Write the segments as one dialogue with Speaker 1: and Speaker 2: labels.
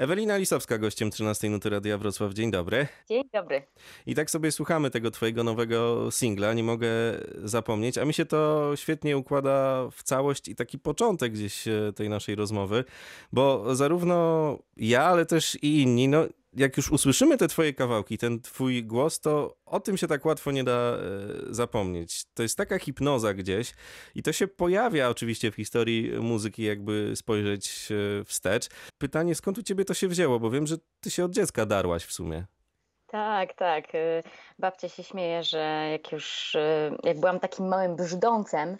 Speaker 1: Ewelina Lisowska, gościem 13 Nuty Radia Wrocław. Dzień dobry.
Speaker 2: Dzień dobry.
Speaker 1: I tak sobie słuchamy tego twojego nowego singla, nie mogę zapomnieć, a mi się to świetnie układa w całość i taki początek gdzieś e, tej naszej rozmowy, bo zarówno ja, ale też i inni, no jak już usłyszymy te twoje kawałki, ten twój głos, to o tym się tak łatwo nie da e, zapomnieć. To jest taka hipnoza gdzieś i to się pojawia oczywiście w historii muzyki, jakby spojrzeć e, wstecz. Pytanie, skąd u ciebie to się wzięło, bo wiem, że ty się od dziecka darłaś w sumie.
Speaker 2: Tak, tak. y, Babcia się śmieje, że jak już, jak byłam takim małym brzdącem,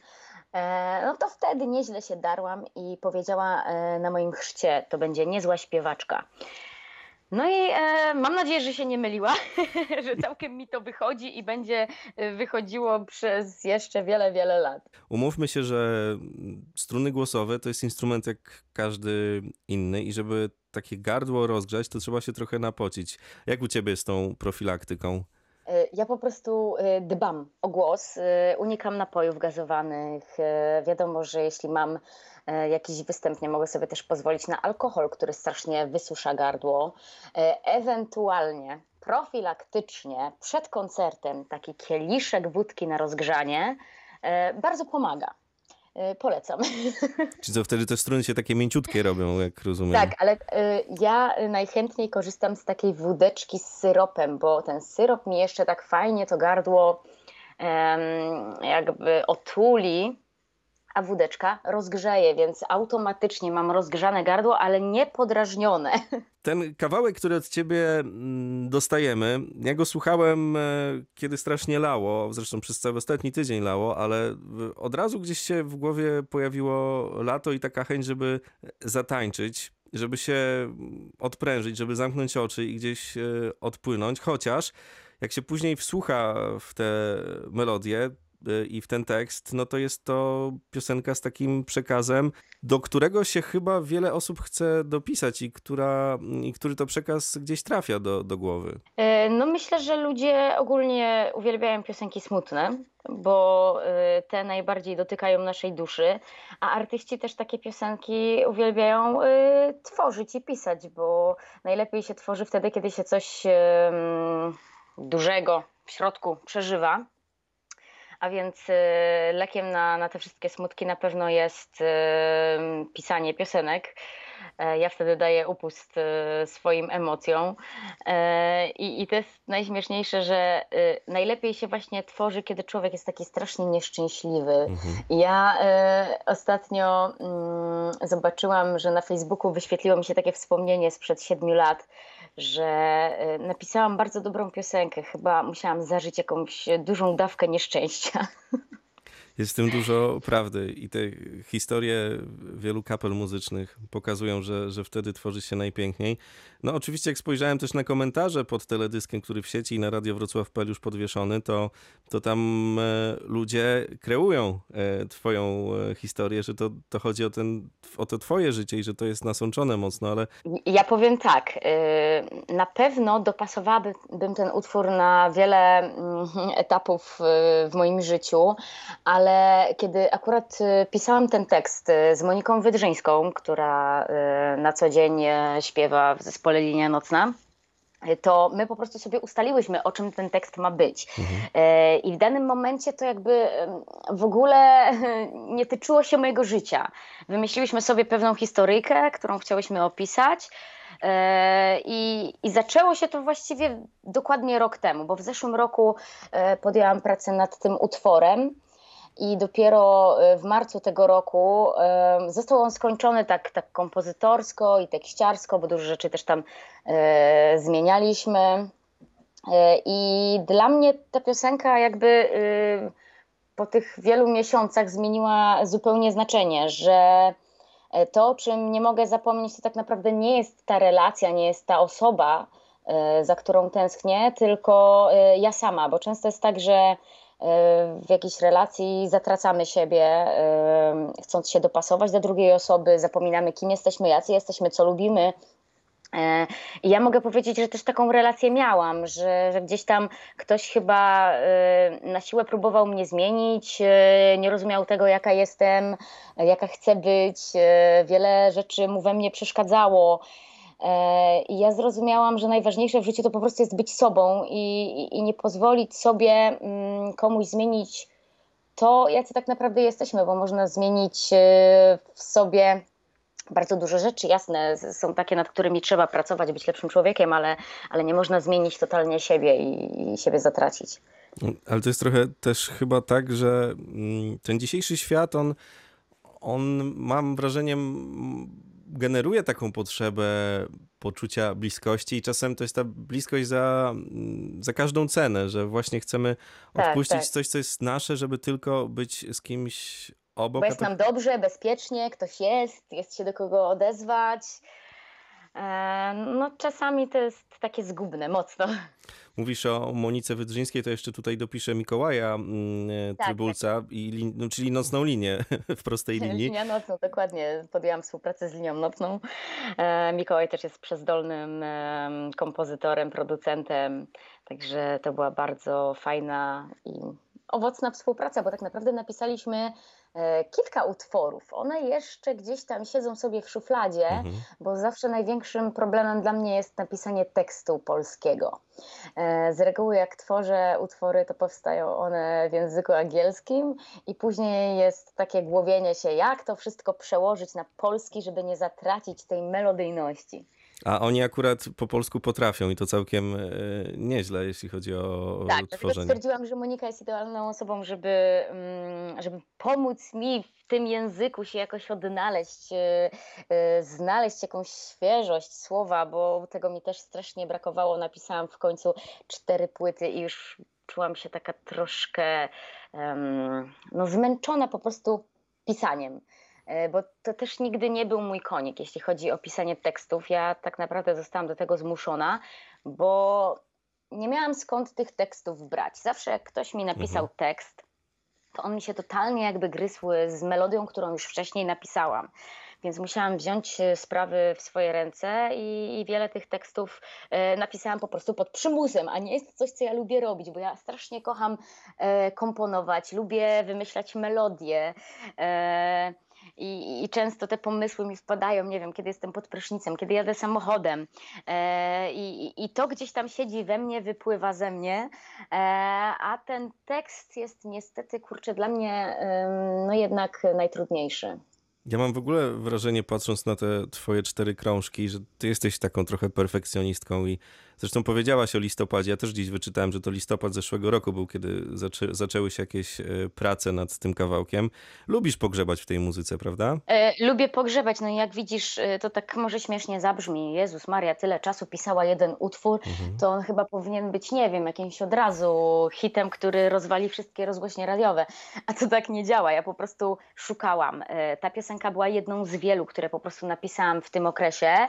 Speaker 2: e, no to wtedy nieźle się darłam i powiedziała e, na moim chrzcie, to będzie niezła śpiewaczka. No i e, mam nadzieję, że się nie myliła, że całkiem mi to wychodzi i będzie y, wychodziło przez jeszcze wiele, wiele lat.
Speaker 1: Umówmy się, że mm, struny głosowe to jest instrument jak każdy inny i żeby takie gardło rozgrzać, to trzeba się trochę napocić. Jak u ciebie z tą profilaktyką?
Speaker 2: E, Ja po prostu e, dbam o głos, e, unikam napojów gazowanych. Wiadomo, że jeśli mam jakiś występ, nie mogę sobie też pozwolić na alkohol, który strasznie wysusza gardło. Ewentualnie profilaktycznie przed koncertem taki kieliszek wódki na rozgrzanie bardzo pomaga. E, Polecam.
Speaker 1: Czy co wtedy te struny się takie mięciutkie robią, jak rozumiem?
Speaker 2: Tak, ale y, ja najchętniej korzystam z takiej wódeczki z syropem, bo ten syrop mi jeszcze tak fajnie to gardło jakby otuli, a wódeczka rozgrzeje, więc automatycznie mam rozgrzane gardło, ale nie podrażnione.
Speaker 1: Ten kawałek, który od ciebie mm, dostajemy, ja go słuchałem, e, kiedy strasznie lało, zresztą przez cały ostatni tydzień lało, ale od razu gdzieś się w głowie pojawiło lato i taka chęć, żeby zatańczyć, żeby się mm, odprężyć, żeby zamknąć oczy i gdzieś e, odpłynąć, chociaż jak się później wsłucha w te melodie i w ten tekst, no to jest to piosenka z takim przekazem, do którego się chyba wiele osób chce dopisać i, która, i który to przekaz gdzieś trafia do, do głowy.
Speaker 2: E, No myślę, że ludzie ogólnie uwielbiają piosenki smutne, bo e, te najbardziej dotykają naszej duszy, a artyści też takie piosenki uwielbiają e, tworzyć i pisać, bo najlepiej się tworzy wtedy, kiedy się coś dużego w środku przeżywa. A więc e, lekiem na, na te wszystkie smutki na pewno jest e, pisanie piosenek. E, Ja wtedy daję upust e, swoim emocjom. E, I, I to jest najśmieszniejsze, że najlepiej się właśnie tworzy, kiedy człowiek jest taki strasznie nieszczęśliwy. I Ja ostatnio mm, zobaczyłam, że na Facebooku wyświetliło mi się takie wspomnienie sprzed siedmiu lat, że e, napisałam bardzo dobrą piosenkę. Chyba musiałam zażyć jakąś dużą dawkę nieszczęścia.
Speaker 1: Jest w tym dużo prawdy i te historie wielu kapel muzycznych pokazują, że, że wtedy tworzy się najpiękniej. No oczywiście jak spojrzałem też na komentarze pod teledyskiem, który w sieci i na Radio Wrocław.pl już podwieszony, to, to tam e, ludzie kreują e, twoją e, historię, że to, to chodzi o, ten, o to twoje życie i że to jest nasączone mocno, ale
Speaker 2: Ja powiem tak, na pewno dopasowałabym ten utwór na wiele mm, etapów w moim życiu, ale kiedy akurat y, pisałam ten tekst y, z Moniką Wydrzyńską, która y, na co dzień śpiewa w zespole Linia Nocna, to my po prostu sobie ustaliłyśmy, o czym ten tekst ma być. E, I w danym momencie to jakby w ogóle nie tyczyło się mojego życia. Wymyśliłyśmy sobie pewną historyjkę, którą chciałyśmy opisać. I, I zaczęło się to właściwie dokładnie rok temu, bo w zeszłym roku podjęłam pracę nad tym utworem. I dopiero e, w marcu tego roku został on skończony tak, tak kompozytorsko i tekściarsko, bo dużo rzeczy też tam e, zmienialiśmy. E, I dla mnie ta piosenka jakby y, po tych wielu miesiącach zmieniła zupełnie znaczenie, że to, o czym nie mogę zapomnieć, to tak naprawdę nie jest ta relacja, nie jest ta osoba, za którą tęsknię, tylko ja sama, bo często jest tak, że w jakiejś relacji zatracamy siebie, e, chcąc się dopasować do drugiej osoby, zapominamy, kim jesteśmy, jacy jesteśmy, co lubimy. E, I ja mogę powiedzieć, że też taką relację miałam, że, że gdzieś tam ktoś chyba e, na siłę próbował mnie zmienić, e, nie rozumiał tego, jaka jestem, e, jaka chcę być, e, wiele rzeczy mu we mnie przeszkadzało. E, ja zrozumiałam, że najważniejsze w życiu to po prostu jest być sobą i, i, i nie pozwolić sobie mm, komuś zmienić to, jacy tak naprawdę jesteśmy, bo można zmienić e, w sobie bardzo dużo rzeczy. Jasne, są takie, nad którymi trzeba pracować, być lepszym człowiekiem, ale, ale nie można zmienić totalnie siebie i, i siebie zatracić.
Speaker 1: Ale to jest trochę też chyba tak, że mm, ten dzisiejszy świat, on, on mam wrażenie, generuje taką potrzebę poczucia bliskości i czasem to jest ta bliskość za, za każdą cenę, że właśnie chcemy tak, odpuścić tak. coś, co jest nasze, żeby tylko być z kimś obok.
Speaker 2: Bo jest to... nam dobrze, bezpiecznie, ktoś jest, jest się do kogo odezwać. E, no czasami to jest takie zgubne, mocno.
Speaker 1: Mówisz o Monice Wydrzyńskiej, to jeszcze tutaj dopiszę Mikołaja mm, e, tak, Trybulca, tak. I, no, czyli nocną linię w prostej linii.
Speaker 2: Linia nocną, dokładnie. Podjęłam współpracę z linią nocną. E, Mikołaj też jest przezdolnym kompozytorem, producentem, także to była bardzo fajna i owocna współpraca, bo tak naprawdę napisaliśmy E, kilka utworów. One jeszcze gdzieś tam siedzą sobie w szufladzie, mhm. bo zawsze największym problemem dla mnie jest napisanie tekstu polskiego. E, z reguły jak tworzę utwory, to powstają one w języku angielskim i później jest takie głowienie się, jak to wszystko przełożyć na polski, żeby nie zatracić tej melodyjności.
Speaker 1: A oni akurat po polsku potrafią i to całkiem e, nieźle, jeśli chodzi o
Speaker 2: tak,
Speaker 1: tworzenie.
Speaker 2: Tak, stwierdziłam, że Monika jest idealną osobą, żeby, mm, żeby pomóc mi w tym języku się jakoś odnaleźć, e, e, znaleźć jakąś świeżość słowa, bo tego mi też strasznie brakowało. Napisałam w końcu cztery płyty i już czułam się taka troszkę no, zmęczona po prostu pisaniem. E, bo to też nigdy nie był mój konik, jeśli chodzi o pisanie tekstów. Ja tak naprawdę zostałam do tego zmuszona, bo nie miałam skąd tych tekstów brać. Zawsze jak ktoś mi napisał mhm. tekst, to on mi się totalnie jakby gryzł z melodią, którą już wcześniej napisałam. Więc musiałam wziąć e, sprawy w swoje ręce i, i wiele tych tekstów e, napisałam po prostu pod przymusem, a nie jest to coś, co ja lubię robić, bo ja strasznie kocham e, komponować, lubię wymyślać melodie. E, i, I, często te pomysły mi wpadają, nie wiem, kiedy jestem pod prysznicem, kiedy jadę samochodem e, i, i, to gdzieś tam siedzi we mnie, wypływa ze mnie, e, a ten tekst jest niestety, kurczę, dla mnie no jednak najtrudniejszy.
Speaker 1: Ja mam w ogóle wrażenie, patrząc na te twoje cztery krążki, że ty jesteś taką trochę perfekcjonistką i zresztą powiedziałaś o listopadzie. Ja też dziś wyczytałem, że to listopad zeszłego roku był, kiedy zaczę zaczęły się jakieś e, prace nad tym kawałkiem. Lubisz pogrzebać w tej muzyce, prawda?
Speaker 2: E, lubię pogrzebać. No i jak widzisz, e, to tak może śmiesznie zabrzmi. Jezus Maria, tyle czasu pisała jeden utwór, mhm. to on chyba powinien być, nie wiem, jakimś od razu hitem, który rozwali wszystkie rozgłośnie radiowe. A to tak nie działa. Ja po prostu szukałam. E, ta piosenka piosenka była jedną z wielu, które po prostu napisałam w tym okresie.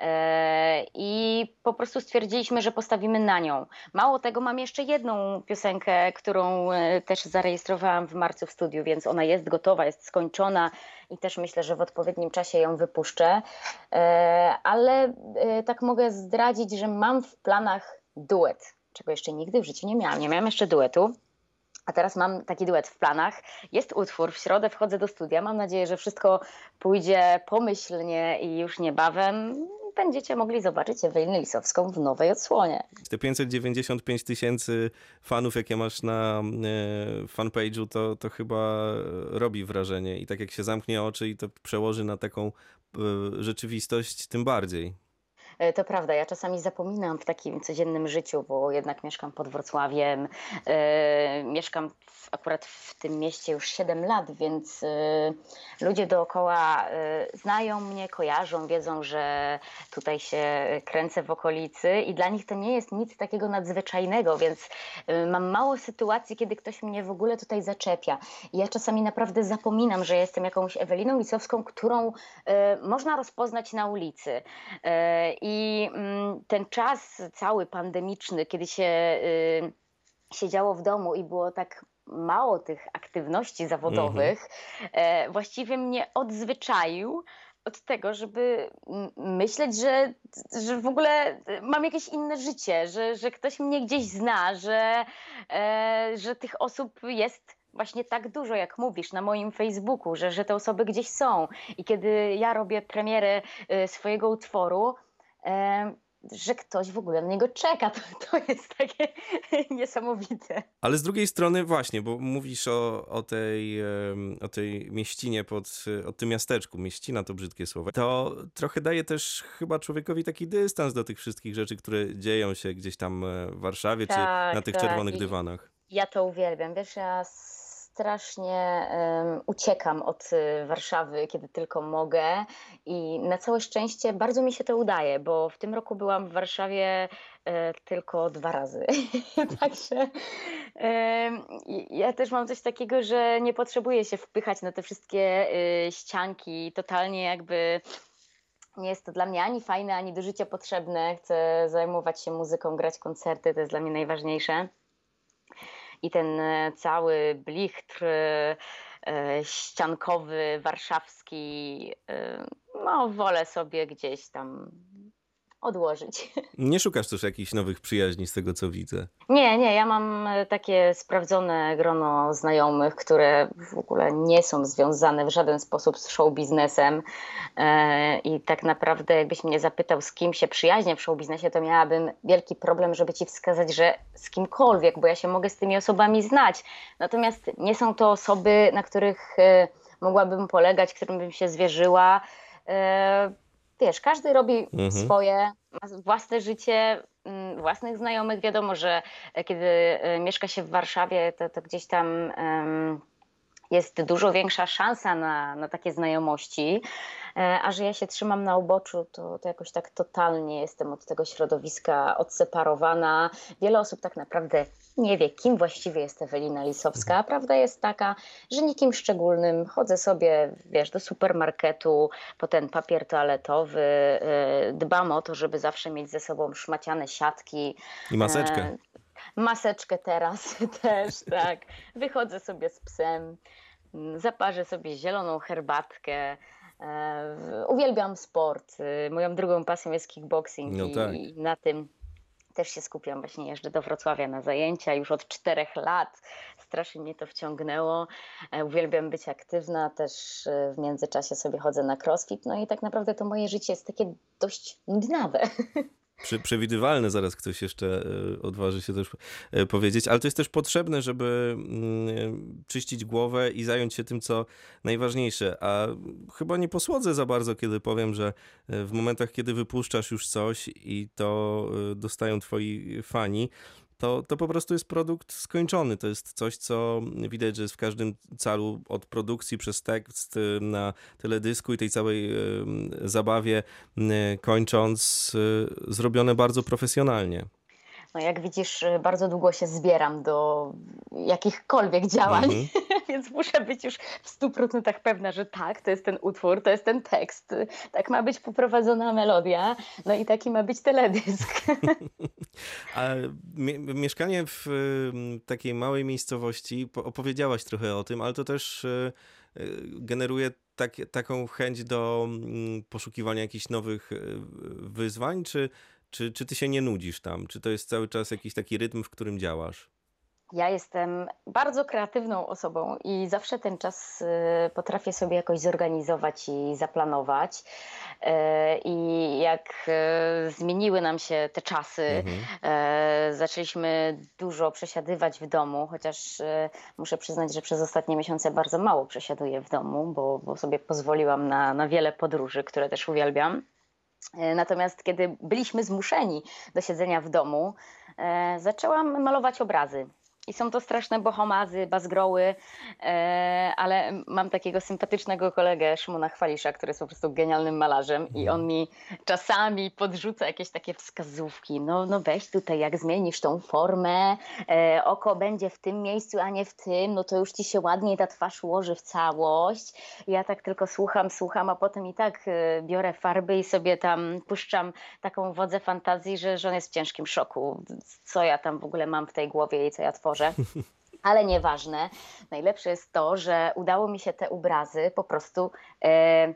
Speaker 2: E, I po prostu stwierdziliśmy, że postawimy na nią. Mało tego, mam jeszcze jedną piosenkę, którą e, też zarejestrowałam w marcu w studiu, więc ona jest gotowa, jest skończona i też myślę, że w odpowiednim czasie ją wypuszczę. E, ale tak mogę zdradzić, że mam w planach duet, czego jeszcze nigdy w życiu nie miałam. Nie miałam jeszcze duetu. A teraz mam taki duet w planach. Jest utwór, w środę wchodzę do studia. Mam nadzieję, że wszystko pójdzie pomyślnie i już niebawem będziecie mogli zobaczyć Ewelинę Lisowską w nowej odsłonie.
Speaker 1: Te 595 tysięcy fanów, jakie masz na e, fanpage'u, to, to chyba robi wrażenie. I tak jak się zamknie oczy i to przełoży na taką e, rzeczywistość, tym bardziej.
Speaker 2: E, to prawda, ja czasami zapominam w takim codziennym życiu, bo jednak mieszkam pod Wrocławiem, e, mieszkam w, akurat w tym mieście już 7 lat, więc e, ludzie dookoła znają mnie, kojarzą, wiedzą, że tutaj się kręcę w okolicy i dla nich to nie jest nic takiego nadzwyczajnego, więc mam mało sytuacji, kiedy ktoś mnie w ogóle tutaj zaczepia. I ja czasami naprawdę zapominam, że jestem jakąś Eweliną Lisowską, którą można rozpoznać na ulicy. I i mm, ten czas cały pandemiczny, kiedy się y, siedziało w domu i było tak mało tych aktywności zawodowych, mhm. właściwie mnie odzwyczaił od tego, żeby myśleć, że, że w ogóle mam jakieś inne życie, że, że ktoś mnie gdzieś zna, że, e, że tych osób jest właśnie tak dużo, jak mówisz, na moim Facebooku, że, że te osoby gdzieś są. I kiedy ja robię premierę y, swojego utworu, e, że ktoś w ogóle na niego czeka. To, to jest takie niesamowite.
Speaker 1: Ale z drugiej strony właśnie, bo mówisz o, o, tej, o tej mieścinie pod, o tym miasteczku, mieścina to brzydkie słowo, to trochę daje też chyba człowiekowi taki dystans do tych wszystkich rzeczy, które dzieją się gdzieś tam e, w Warszawie, tak, czy na tych tak. czerwonych dywanach.
Speaker 2: Ja to uwielbiam. Wiesz, ja strasznie um, uciekam od y, Warszawy, kiedy tylko mogę i na całe szczęście bardzo mi się to udaje, bo w tym roku byłam w Warszawie e, tylko dwa razy. Także e, ja też mam coś takiego, że nie potrzebuję się wpychać na te wszystkie e, ścianki, totalnie jakby nie jest to dla mnie ani fajne, ani do życia potrzebne. Chcę zajmować się muzyką, grać koncerty, to jest dla mnie najważniejsze i ten e, cały blichtr e, ściankowy, warszawski, e, no wolę sobie gdzieś tam odłożyć.
Speaker 1: Nie szukasz też jakichś nowych przyjaźni z tego, co widzę?
Speaker 2: Nie, nie, ja mam e, takie sprawdzone grono znajomych, które w ogóle nie są związane w żaden sposób z show biznesem e, i tak naprawdę jakbyś mnie zapytał, z kim się przyjaźnię w show biznesie, to miałabym wielki problem, żeby ci wskazać, że z kimkolwiek, bo ja się mogę z tymi osobami znać. Natomiast nie są to osoby, na których e, mogłabym polegać, którym bym się zwierzyła wiesz, każdy robi mhm. swoje, ma własne życie, mm, własnych znajomych. Wiadomo, że kiedy e, mieszka się w Warszawie, to, to gdzieś tam um, jest dużo większa szansa na, na takie znajomości. E, a że ja się trzymam na uboczu, to, to jakoś tak totalnie jestem od tego środowiska odseparowana. Wiele osób tak naprawdę nie wie, kim właściwie jest Ewelina Lisowska, a prawda jest taka, że nikim szczególnym chodzę sobie, wiesz, do supermarketu po ten papier toaletowy, e, dbam o to, żeby zawsze mieć ze sobą szmaciane siatki.
Speaker 1: I maseczkę. E,
Speaker 2: maseczkę teraz też, tak. Wychodzę sobie z psem, zaparzę sobie zieloną herbatkę, E, uwielbiam sport. E, moją drugą pasją jest kickboxing no tak. i na tym też się skupiam. Właśnie jeżdżę do Wrocławia na zajęcia już od czterech lat. Strasznie mnie to wciągnęło. E, uwielbiam być aktywna, też w międzyczasie sobie chodzę na crossfit. No i tak naprawdę to moje życie jest takie dość nudnawe.
Speaker 1: Prze przewidywalne, zaraz ktoś jeszcze e, odważy się też e, powiedzieć, ale to jest też potrzebne, żeby mm, czyścić głowę i zająć się tym, co najważniejsze. A chyba nie posłodzę za bardzo, kiedy powiem, że e, w momentach, kiedy wypuszczasz już coś i to dostają twoi fani, to, to po prostu jest produkt skończony. To jest coś, co widać, że jest w każdym calu od produkcji przez tekst y, na teledysku i tej całej y, zabawie y, kończąc, zrobione bardzo profesjonalnie.
Speaker 2: No jak widzisz, bardzo długo się zbieram do jakichkolwiek działań, -hmm. więc muszę być już w 100% pewna, że tak, to jest ten utwór, to jest ten tekst, tak ma być poprowadzona melodia, no i taki ma być teledysk.
Speaker 1: A mieszkanie w takiej małej miejscowości, opowiedziałaś trochę o tym, ale to też e, e, generuje tak, taką chęć do mm, poszukiwania jakichś nowych e, wyzwań, czy, czy, czy ty się nie nudzisz tam? Czy to jest cały czas jakiś taki rytm, w którym działasz?
Speaker 2: Ja jestem bardzo kreatywną osobą i zawsze ten czas y, potrafię sobie jakoś zorganizować i zaplanować. Y, I jak y, zmieniły nam się te czasy, mhm. zaczęliśmy dużo przesiadywać w domu, chociaż muszę przyznać, że przez ostatnie miesiące bardzo mało przesiaduję w domu, bo, bo sobie pozwoliłam na, na wiele podróży, które też uwielbiam. Natomiast kiedy byliśmy zmuszeni do siedzenia w domu, zaczęłam malować obrazy. I są to straszne bohomazy, bazgroły, e, ale mam takiego sympatycznego kolegę Szymona Chwalisza, który jest po prostu genialnym malarzem i on mi czasami podrzuca jakieś takie wskazówki. No, no weź tutaj, jak zmienisz tą formę, e, oko będzie w tym miejscu, a nie w tym, no to już ci się ładniej ta twarz ułoży w całość. Ja tak tylko słucham, słucham, a potem i tak e, biorę farby i sobie tam puszczam taką wodzę fantazji, że, że on jest w ciężkim szoku. Co ja tam w ogóle mam w tej głowie i co ja tworzę. Ale nieważne. Najlepsze jest to, że udało mi się te obrazy po prostu e,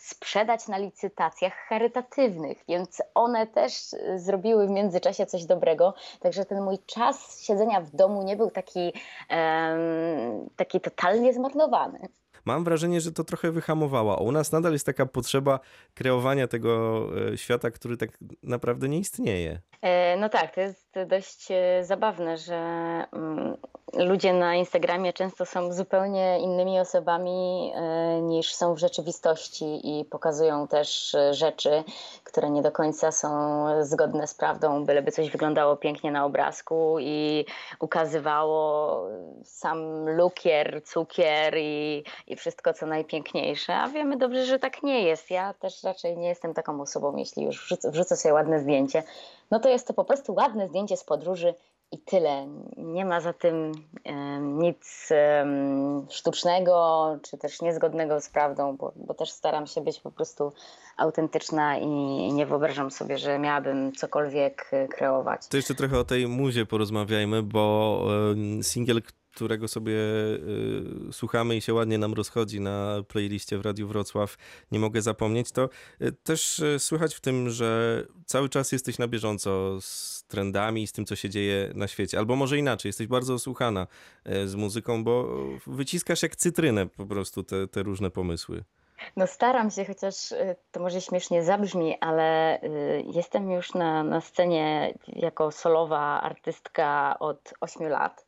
Speaker 2: sprzedać na licytacjach charytatywnych, więc one też zrobiły w międzyczasie coś dobrego. Także ten mój czas siedzenia w domu nie był taki, e, taki totalnie zmarnowany.
Speaker 1: mam wrażenie, że to trochę wyhamowało. U nas nadal jest taka potrzeba kreowania tego e, świata, który tak naprawdę nie istnieje.
Speaker 2: E, no tak, to jest dość e, zabawne, że mm, ludzie na Instagramie często są zupełnie innymi osobami e, niż są w rzeczywistości i pokazują też rzeczy, które nie do końca są zgodne z prawdą, byleby coś wyglądało pięknie na obrazku i ukazywało sam lukier, cukier i, i wszystko co najpiękniejsze. A wiemy dobrze, że tak nie jest. Ja też raczej nie jestem taką osobą, jeśli już wrzucę sobie ładne zdjęcie, no to jest to po prostu ładne zdjęcie z podróży i tyle. Nie ma za tym nic sztucznego, czy też niezgodnego z prawdą, bo, bo, też staram się być po prostu autentyczna i nie wyobrażam sobie, że miałabym cokolwiek kreować.
Speaker 1: To jeszcze trochę o tej muzie porozmawiajmy, bo singiel, którego sobie y, słuchamy i się ładnie nam rozchodzi na playliście w Radiu Wrocław, nie mogę zapomnieć, to y, też y, słychać w tym, że cały czas jesteś na bieżąco z trendami, z tym, co się dzieje na świecie. Albo może inaczej, jesteś bardzo osłuchana z muzyką, bo wyciskasz jak cytrynę po prostu te, te różne pomysły.
Speaker 2: No staram się, chociaż to może śmiesznie zabrzmi, ale jestem już na, na scenie jako solowa artystka od 8 lat.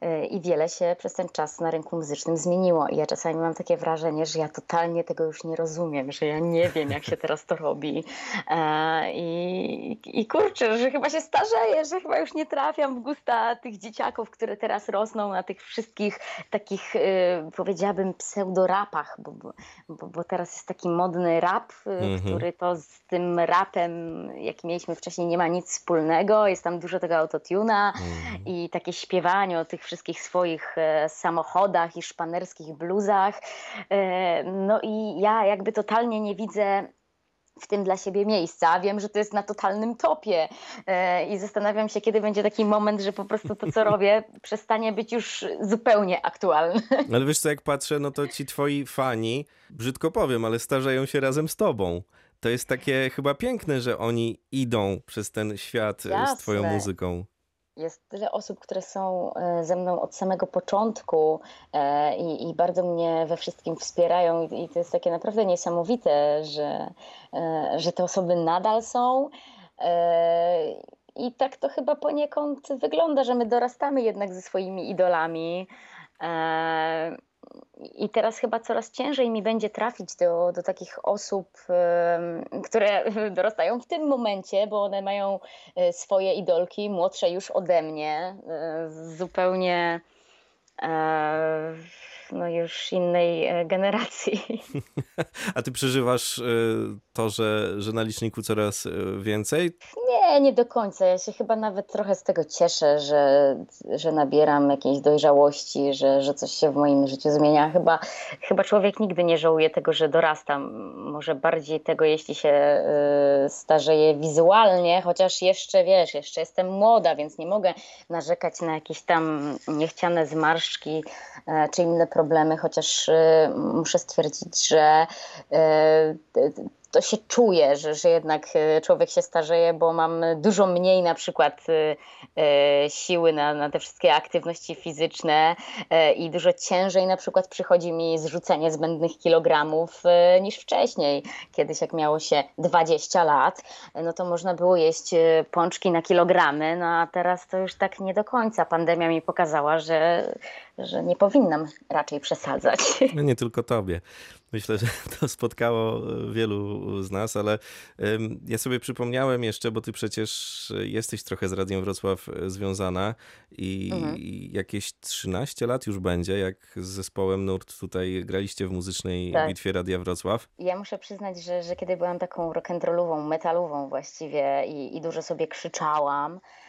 Speaker 2: E, i wiele się przez ten czas na rynku muzycznym zmieniło. I ja czasami mam takie wrażenie, że ja totalnie tego już nie rozumiem, że ja nie wiem, jak się teraz to robi. E, I, i kurczę, że chyba się starzeję, że chyba już nie trafiam w gusta tych dzieciaków, które teraz rosną na tych wszystkich takich, e, powiedziałabym, pseudorapach, bo, bo, bo teraz jest taki modny rap, mhm. który to z tym rapem, jaki mieliśmy wcześniej, nie ma nic wspólnego. Jest tam dużo tego autotuna mhm. i takie śpiewanie o tych tych wszystkich swoich e, samochodach i szpanerskich bluzach. E, no i ja jakby totalnie nie widzę w tym dla siebie miejsca. Wiem, że to jest na totalnym topie e, i zastanawiam się, kiedy będzie taki moment, że po prostu to, co robię, przestanie być już zupełnie aktualne.
Speaker 1: Ale wiesz co, jak patrzę, no to ci twoi fani, brzydko powiem, ale starzeją się razem z tobą. To jest takie chyba piękne, że oni idą przez ten świat Jasne. z twoją muzyką
Speaker 2: jest tyle osób, które są e, ze mną od samego początku e, i, i bardzo mnie we wszystkim wspierają i, to jest takie naprawdę niesamowite, że, e, że te osoby nadal są. I tak to chyba poniekąd wygląda, że my dorastamy jednak ze swoimi idolami. I teraz chyba coraz ciężej mi będzie trafić do, do takich osób, które dorastają w tym momencie, bo one mają e, swoje idolki, młodsze już ode mnie, e, zupełnie e, no już innej generacji.
Speaker 1: A ty przeżywasz to, że, że na liczniku coraz więcej?
Speaker 2: Nie, nie do końca. Ja się chyba nawet trochę z tego cieszę, że, że nabieram jakiejś dojrzałości, że, że coś się w moim życiu zmienia. Chyba, chyba człowiek nigdy nie żałuje tego, że dorastam. Może bardziej tego, jeśli się starzeje wizualnie, chociaż jeszcze wiesz, jeszcze jestem młoda, więc nie mogę narzekać na jakieś tam niechciane zmarszczki czy inne problemy, chociaż y, muszę stwierdzić, że y, to się czuje, że, że jednak e, człowiek się starzeje, bo mam dużo mniej na przykład e, e, siły na, na te wszystkie aktywności fizyczne i dużo ciężej na przykład przychodzi mi zrzucenie zbędnych kilogramów niż wcześniej. Kiedyś jak miało się 20 lat, no to można było jeść pączki na kilogramy, no a teraz to już tak nie do końca. Pandemia mi pokazała, że, że nie powinnam raczej przesadzać.
Speaker 1: No nie tylko tobie. Myślę, że to spotkało wielu z nas, ale ja sobie przypomniałem jeszcze, bo ty przecież jesteś trochę z Radiem Wrocław e, związana i mhm. jakieś 13 lat już będzie, jak z zespołem Nurt tutaj graliście w muzycznej tak. bitwie Radia Wrocław.
Speaker 2: Ja muszę przyznać, że, że kiedy byłam taką rock'n'rollową, metalową właściwie i, i dużo sobie krzyczałam, E,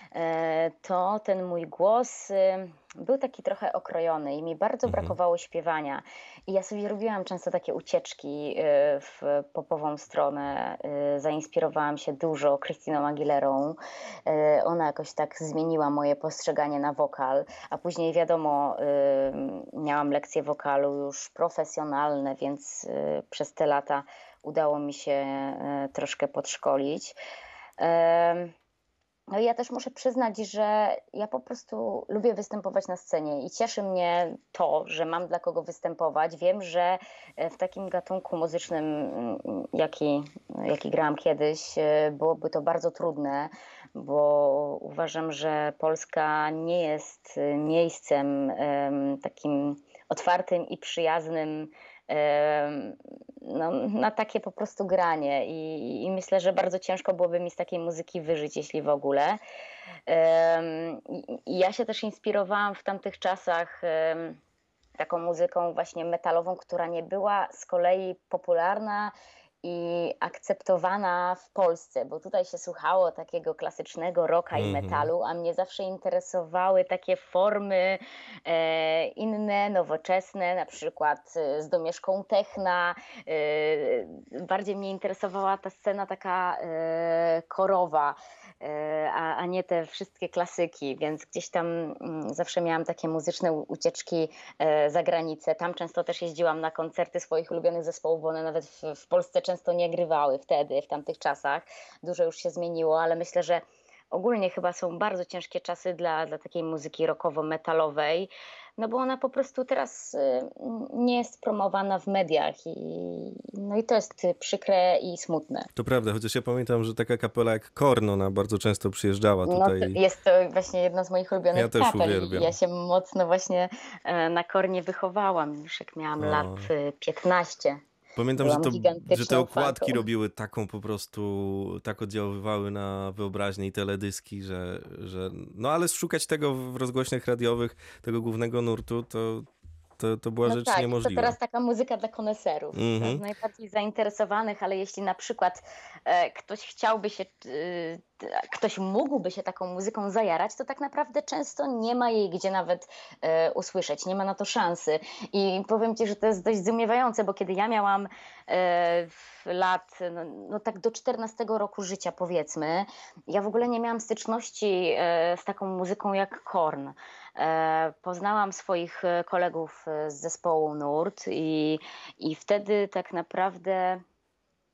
Speaker 2: to ten mój głos y, był taki trochę okrojony i mi bardzo mhm. brakowało śpiewania. I ja sobie robiłam często takie ucieczki y, w popową stronę. Y, zainspirowałam się dużo Christiną Aguilerą. Ona jakoś tak zmieniła moje postrzeganie na wokal, a później wiadomo, miałam lekcje wokalu już profesjonalne, więc przez te lata udało mi się troszkę podszkolić. No i ja też muszę przyznać, że ja po prostu lubię występować na scenie i cieszy mnie to, że mam dla kogo występować. Wiem, że e, w takim gatunku muzycznym, mm, jaki, jaki grałam kiedyś, e, byłoby to bardzo trudne, bo uważam, że Polska nie jest e, miejscem em, takim otwartym i przyjaznym no, na takie po prostu granie I, i myślę, że bardzo ciężko byłoby mi z takiej muzyki wyżyć, jeśli w ogóle. I- ja się też inspirowałam w tamtych czasach taką muzyką właśnie metalową, która nie była z kolei popularna i akceptowana w Polsce, bo tutaj się słuchało takiego klasycznego rocka i
Speaker 1: Mhm.
Speaker 2: metalu, a mnie zawsze interesowały takie formy e, inne, nowoczesne, na przykład e, z domieszką techna. E, bardziej mnie interesowała ta scena taka e, korowa, e, a, a nie te wszystkie klasyki, więc gdzieś tam mm, zawsze miałam takie muzyczne ucieczki e, za granicę. Tam często też jeździłam na koncerty swoich ulubionych zespołów, bo one nawet w, w Polsce często nie grywały wtedy, w tamtych czasach. Dużo już się zmieniło, ale myślę, że ogólnie chyba są bardzo ciężkie czasy dla, dla takiej muzyki rockowo-metalowej, no bo ona po prostu teraz y, nie jest promowana w mediach i, no i to jest przykre i smutne.
Speaker 1: To prawda, chociaż ja pamiętam, że taka kapela jak Korn, ona bardzo często przyjeżdżała
Speaker 2: No,
Speaker 1: tutaj.
Speaker 2: to jest to właśnie jedna z moich ulubionych
Speaker 1: Ja też
Speaker 2: kapel.
Speaker 1: uwielbiam.
Speaker 2: Ja się mocno właśnie e, na kornie wychowałam, już jak miałam
Speaker 1: O.
Speaker 2: lat y, 15.
Speaker 1: Pamiętam, że, to, że te okładki
Speaker 2: fanką.
Speaker 1: robiły taką po prostu, tak oddziaływały na wyobraźnię i teledyski, że, że no ale szukać tego w rozgłośniach radiowych, tego głównego nurtu, to, to, to była
Speaker 2: No
Speaker 1: rzecz
Speaker 2: tak, to
Speaker 1: niemożliwa.
Speaker 2: teraz taka muzyka dla koneserów,
Speaker 1: Mhm.
Speaker 2: dla najbardziej zainteresowanych, ale jeśli na przykład e, ktoś chciałby się, e, ktoś mógłby się taką muzyką zajarać, to tak naprawdę często nie ma jej gdzie nawet e, usłyszeć, nie ma na to szansy. I powiem Ci, że to jest dość zdumiewające, bo kiedy ja miałam e, lat, no, no tak do 14 roku życia powiedzmy, ja w ogóle nie miałam styczności e, z taką muzyką jak Korn. E, Poznałam swoich e, kolegów e, z zespołu Nurt i, i wtedy tak naprawdę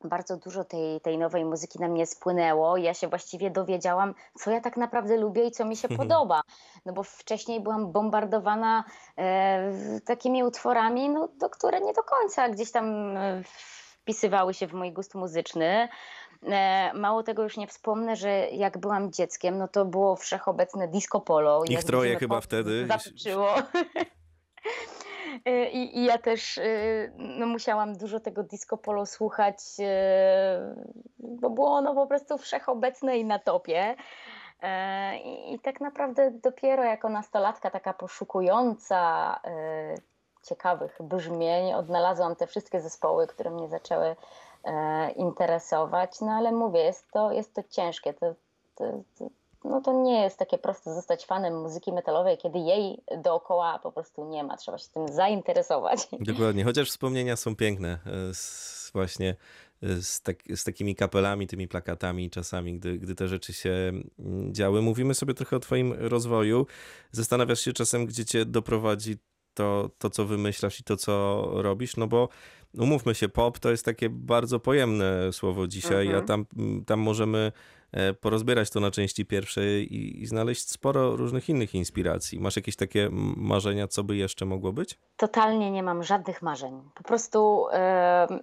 Speaker 2: bardzo dużo tej, tej nowej muzyki na mnie spłynęło. Ja się właściwie dowiedziałam, co ja tak naprawdę lubię i co mi się podoba. No bo wcześniej byłam bombardowana e, takimi utworami, no, do, które nie do końca gdzieś tam e, wpisywały się w mój gust muzyczny. E, Mało tego już nie wspomnę, że jak byłam dzieckiem, no to było wszechobecne disco polo.
Speaker 1: Ich troje chyba wtedy.
Speaker 2: Zatoczyło. E, I, I ja też e, no, musiałam dużo tego disco polo słuchać, e, bo było ono po prostu wszechobecne i na topie. I, I tak naprawdę dopiero jako nastolatka, taka poszukująca ciekawych brzmień, odnalazłam te wszystkie zespoły, które mnie zaczęły interesować. No ale mówię, jest to, jest to ciężkie. To, to, to, no to nie jest takie proste zostać fanem muzyki metalowej, kiedy jej dookoła po prostu nie ma. Trzeba się tym zainteresować.
Speaker 1: Dokładnie, chociaż wspomnienia są piękne e, z, właśnie e, z, tak, z takimi kapelami, tymi plakatami czasami, gdy, gdy te rzeczy się mm, działy. Mówimy sobie trochę o twoim rozwoju. Zastanawiasz się czasem, gdzie cię doprowadzi to, to co wymyślasz i to, co robisz, no bo umówmy się, pop to jest takie bardzo pojemne słowo dzisiaj,
Speaker 2: Mhm.
Speaker 1: a tam, tam możemy porozbierać to na części pierwszej i, i znaleźć sporo różnych innych inspiracji. Masz jakieś takie marzenia, co by jeszcze mogło być?
Speaker 2: Totalnie nie mam żadnych marzeń. Po prostu em,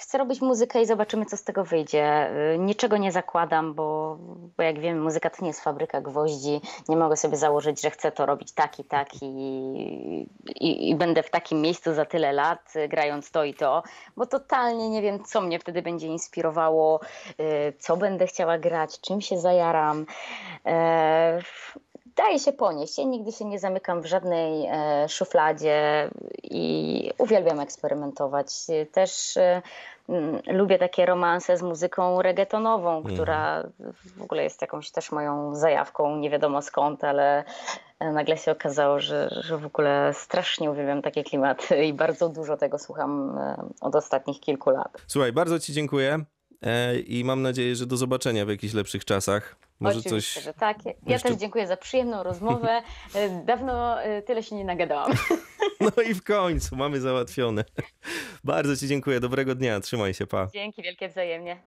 Speaker 2: chcę robić muzykę i zobaczymy, co z tego wyjdzie. Y, Niczego nie zakładam, bo, bo jak wiemy, muzyka to nie jest fabryka gwoździ. Nie mogę sobie założyć, że chcę to robić tak i tak i, i, i będę w takim miejscu za tyle lat, y, grając to i to, bo totalnie nie wiem, co mnie wtedy będzie inspirowało, y, co będę chciała grać, czym się zajaram. Daje się ponieść. Ja nigdy się nie zamykam w żadnej e, szufladzie i uwielbiam eksperymentować. Też e, mm, lubię takie romanse z muzyką reggaetonową, która w ogóle jest jakąś też moją zajawką, nie wiadomo skąd, ale e, nagle się okazało, że, że w ogóle strasznie uwielbiam takie klimaty i bardzo dużo tego słucham e, od ostatnich kilku lat.
Speaker 1: Słuchaj, bardzo Ci dziękuję i mam nadzieję, że do zobaczenia w jakichś lepszych czasach. Może
Speaker 2: Oczywiście,
Speaker 1: coś.
Speaker 2: że tak. Ja
Speaker 1: jeszcze-
Speaker 2: też dziękuję za przyjemną rozmowę. E, Dawno e, tyle się nie nagadałam.
Speaker 1: No i w końcu mamy załatwione. Bardzo Ci dziękuję. Dobrego dnia. Trzymaj się, pa.
Speaker 2: Dzięki wielkie wzajemnie.